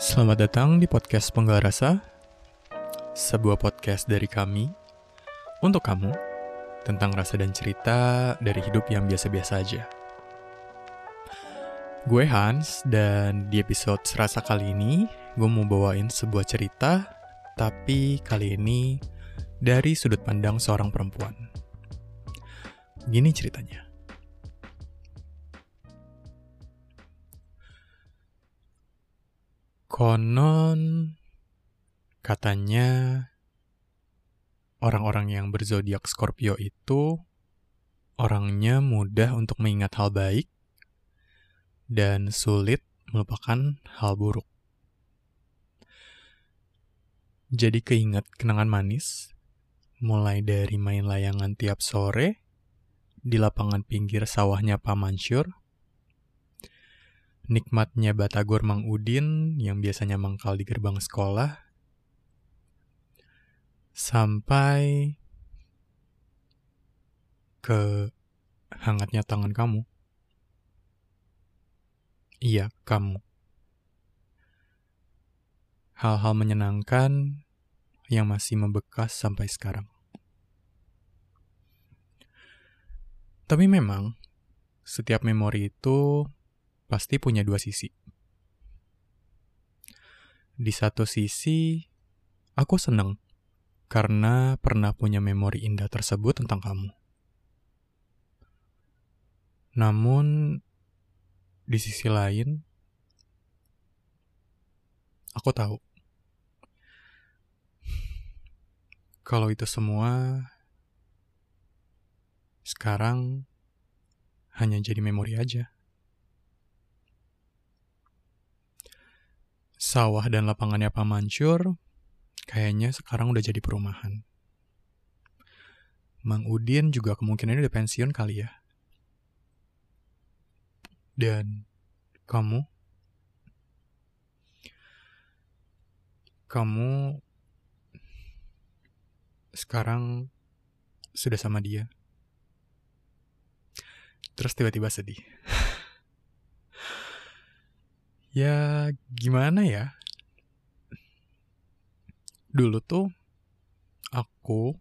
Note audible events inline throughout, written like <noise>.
Selamat datang di podcast Penggal Rasa, sebuah podcast dari kami untuk kamu tentang rasa dan cerita dari hidup yang biasa-biasa aja. Gue Hans, dan di episode serasa kali ini, gue mau bawain sebuah cerita, tapi kali ini dari sudut pandang seorang perempuan. Gini ceritanya. Konon katanya orang-orang yang berzodiak Scorpio itu orangnya mudah untuk mengingat hal baik dan sulit melupakan hal buruk. Jadi keinget kenangan manis, mulai dari main layangan tiap sore di lapangan pinggir sawahnya Pak Mansur, nikmatnya Batagor Mang Udin yang biasanya mangkal di gerbang sekolah, sampai ke hangatnya tangan kamu. Iya, kamu. Hal-hal menyenangkan yang masih membekas sampai sekarang. Tapi memang, setiap memori itu pasti punya dua sisi. Di satu sisi, aku seneng karena pernah punya memori indah tersebut tentang kamu. Namun, di sisi lain, aku tahu kalau itu semua sekarang hanya jadi memori aja. Sawah dan lapangannya Pak Mansur kayaknya sekarang udah jadi perumahan. Mang Udin juga kemungkinan udah pensiun kali ya. Dan kamu? Kamu sekarang sudah sama dia. Terus tiba-tiba sedih. <laughs> Ya, gimana ya? Dulu tuh aku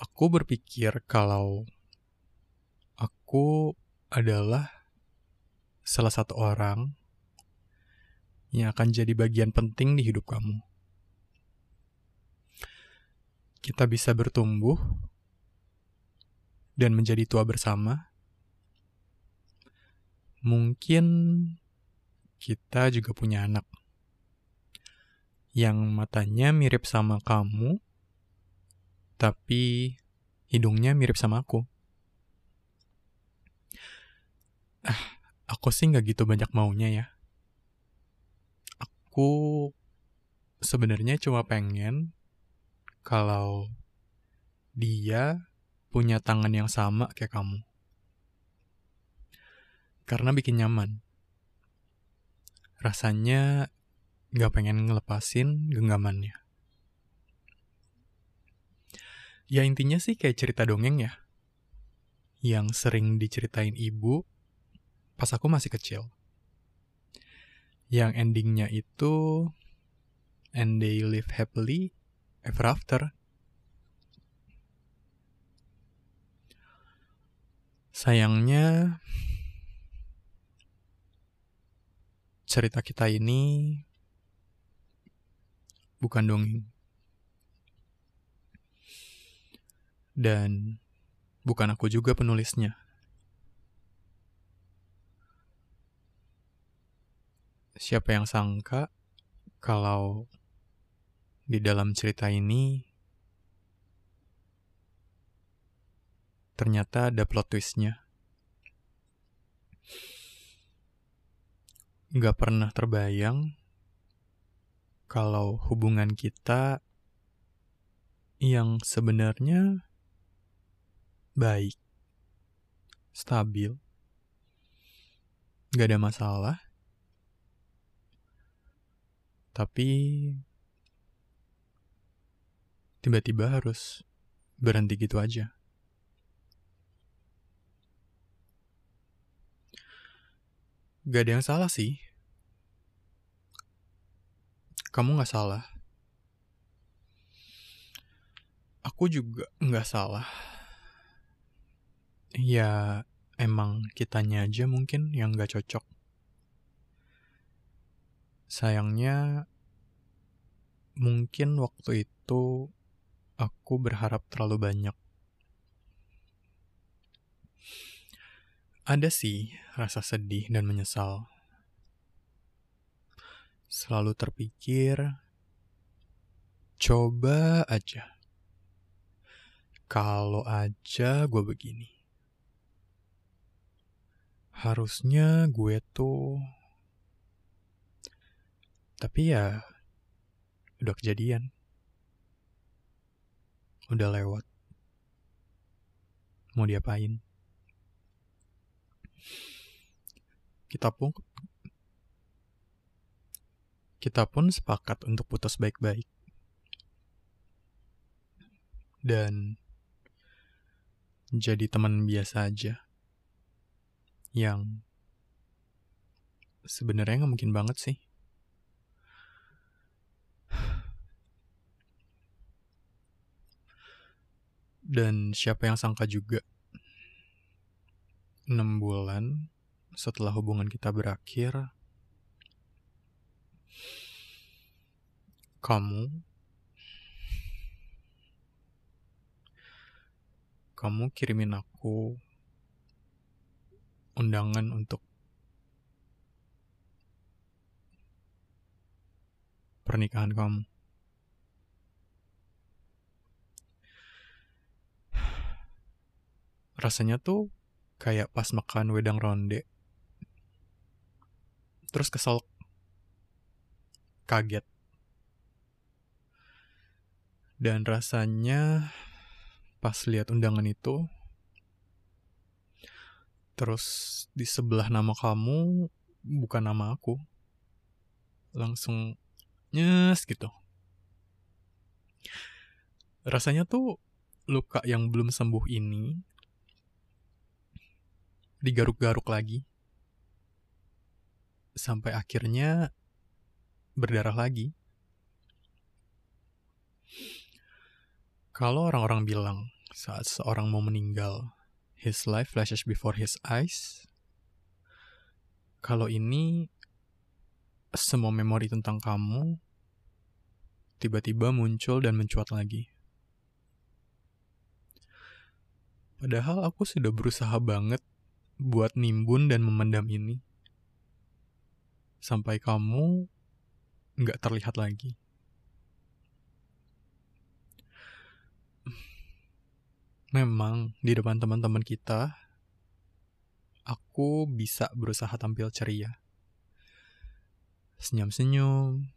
aku berpikir kalau aku adalah salah satu orang yang akan jadi bagian penting di hidup kamu. Kita bisa bertumbuh dan menjadi tua bersama mungkin kita juga punya anak yang matanya mirip sama kamu, tapi hidungnya mirip sama aku. Ah, aku sih nggak gitu banyak maunya ya. Aku sebenarnya cuma pengen kalau dia punya tangan yang sama kayak kamu karena bikin nyaman. Rasanya gak pengen ngelepasin genggamannya. Ya intinya sih kayak cerita dongeng ya. Yang sering diceritain ibu pas aku masih kecil. Yang endingnya itu and they live happily ever after. Sayangnya cerita kita ini bukan dongeng. Dan bukan aku juga penulisnya. Siapa yang sangka kalau di dalam cerita ini ternyata ada plot twistnya. Nggak pernah terbayang kalau hubungan kita yang sebenarnya baik, stabil, nggak ada masalah, tapi tiba-tiba harus berhenti gitu aja. Gak ada yang salah sih kamu gak salah. Aku juga gak salah. Ya, emang kitanya aja mungkin yang gak cocok. Sayangnya, mungkin waktu itu aku berharap terlalu banyak. Ada sih rasa sedih dan menyesal. Selalu terpikir, coba aja. Kalau aja gue begini. Harusnya gue tuh... Tapi ya, udah kejadian. Udah lewat. Mau diapain? Kita pun kita pun sepakat untuk putus baik-baik. Dan jadi teman biasa aja. Yang sebenarnya nggak mungkin banget sih. Dan siapa yang sangka juga 6 bulan setelah hubungan kita berakhir, kamu kamu kirimin aku undangan untuk pernikahan kamu. <sighs> Rasanya tuh kayak pas makan wedang ronde. Terus kesel kaget dan rasanya pas lihat undangan itu, terus di sebelah nama kamu bukan nama aku. Langsung nyes gitu. Rasanya tuh luka yang belum sembuh ini digaruk-garuk lagi sampai akhirnya berdarah lagi. Kalau orang-orang bilang saat seorang mau meninggal, his life flashes before his eyes. Kalau ini semua memori tentang kamu tiba-tiba muncul dan mencuat lagi. Padahal aku sudah berusaha banget buat nimbun dan memendam ini. Sampai kamu nggak terlihat lagi. Memang di depan teman-teman kita, aku bisa berusaha tampil ceria. Senyum-senyum,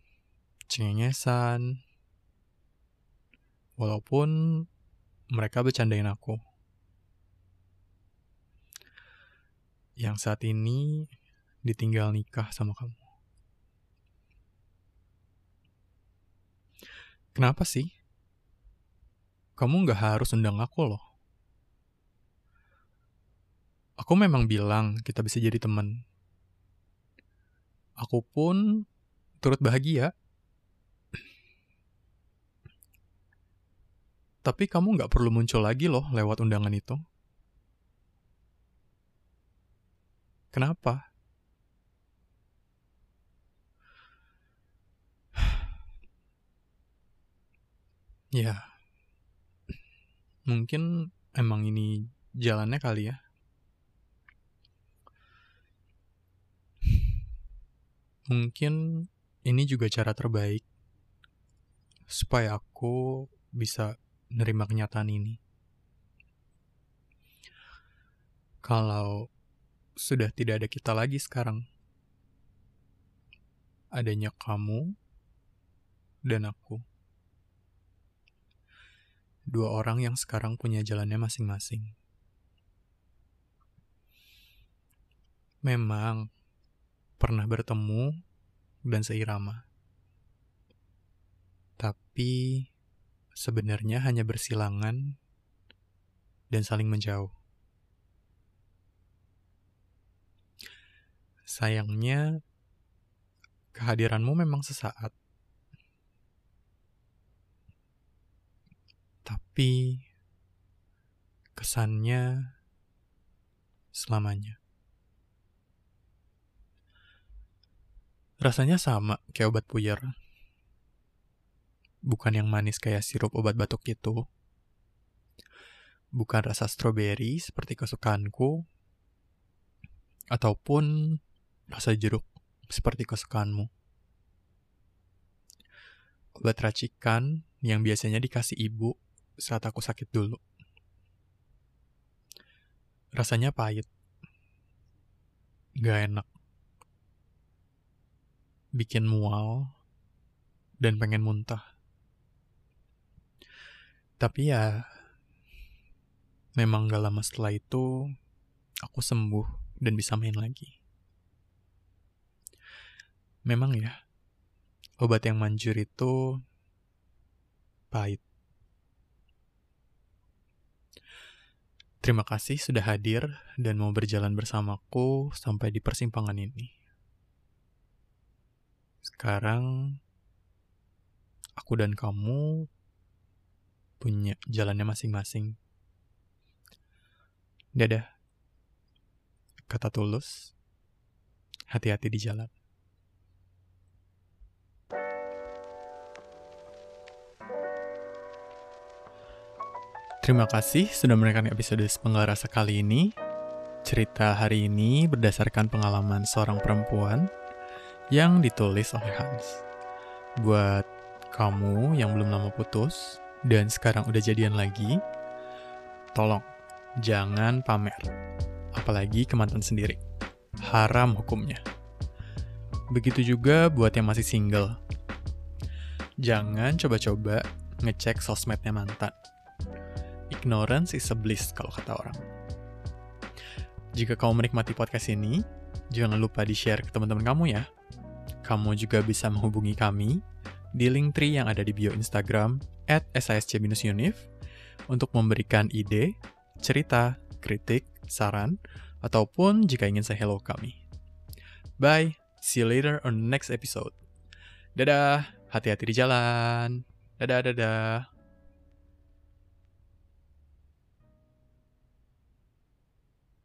cengengesan, walaupun mereka bercandain aku. Yang saat ini ditinggal nikah sama kamu. Kenapa sih? kamu nggak harus undang aku loh. Aku memang bilang kita bisa jadi teman. Aku pun turut bahagia. Tapi kamu nggak perlu muncul lagi loh lewat undangan itu. Kenapa? <sighs> ya, mungkin emang ini jalannya kali ya. <sighs> Mungkin ini juga cara terbaik supaya aku bisa nerima kenyataan ini. Kalau sudah tidak ada kita lagi sekarang, adanya kamu dan aku dua orang yang sekarang punya jalannya masing-masing. Memang pernah bertemu dan seirama. Tapi sebenarnya hanya bersilangan dan saling menjauh. Sayangnya, kehadiranmu memang sesaat. Tapi, kesannya selamanya. Rasanya sama kayak obat puyer. Bukan yang manis kayak sirup obat batuk itu. Bukan rasa stroberi seperti kesukaanku. Ataupun rasa jeruk seperti kesukaanmu. Obat racikan yang biasanya dikasih ibu saat aku sakit dulu. Rasanya pahit. Gak enak bikin mual, dan pengen muntah. Tapi ya, memang gak lama setelah itu, aku sembuh dan bisa main lagi. Memang ya, obat yang manjur itu pahit. Terima kasih sudah hadir dan mau berjalan bersamaku sampai di persimpangan ini. Sekarang aku dan kamu punya jalannya masing-masing. Dadah. Kata tulus. Hati-hati di jalan. Terima kasih sudah menonton episode Sepenggal Rasa kali ini. Cerita hari ini berdasarkan pengalaman seorang perempuan yang ditulis oleh Hans. Buat kamu yang belum lama putus dan sekarang udah jadian lagi, tolong jangan pamer, apalagi ke mantan sendiri. Haram hukumnya. Begitu juga buat yang masih single. Jangan coba-coba ngecek sosmednya mantan. Ignorance is a bliss kalau kata orang. Jika kamu menikmati podcast ini, jangan lupa di-share ke teman-teman kamu ya. Kamu juga bisa menghubungi kami di link tree yang ada di bio Instagram at sisc-unif untuk memberikan ide, cerita, kritik, saran, ataupun jika ingin say hello kami. Bye, see you later on next episode. Dadah, hati-hati di jalan. Dadah, dadah.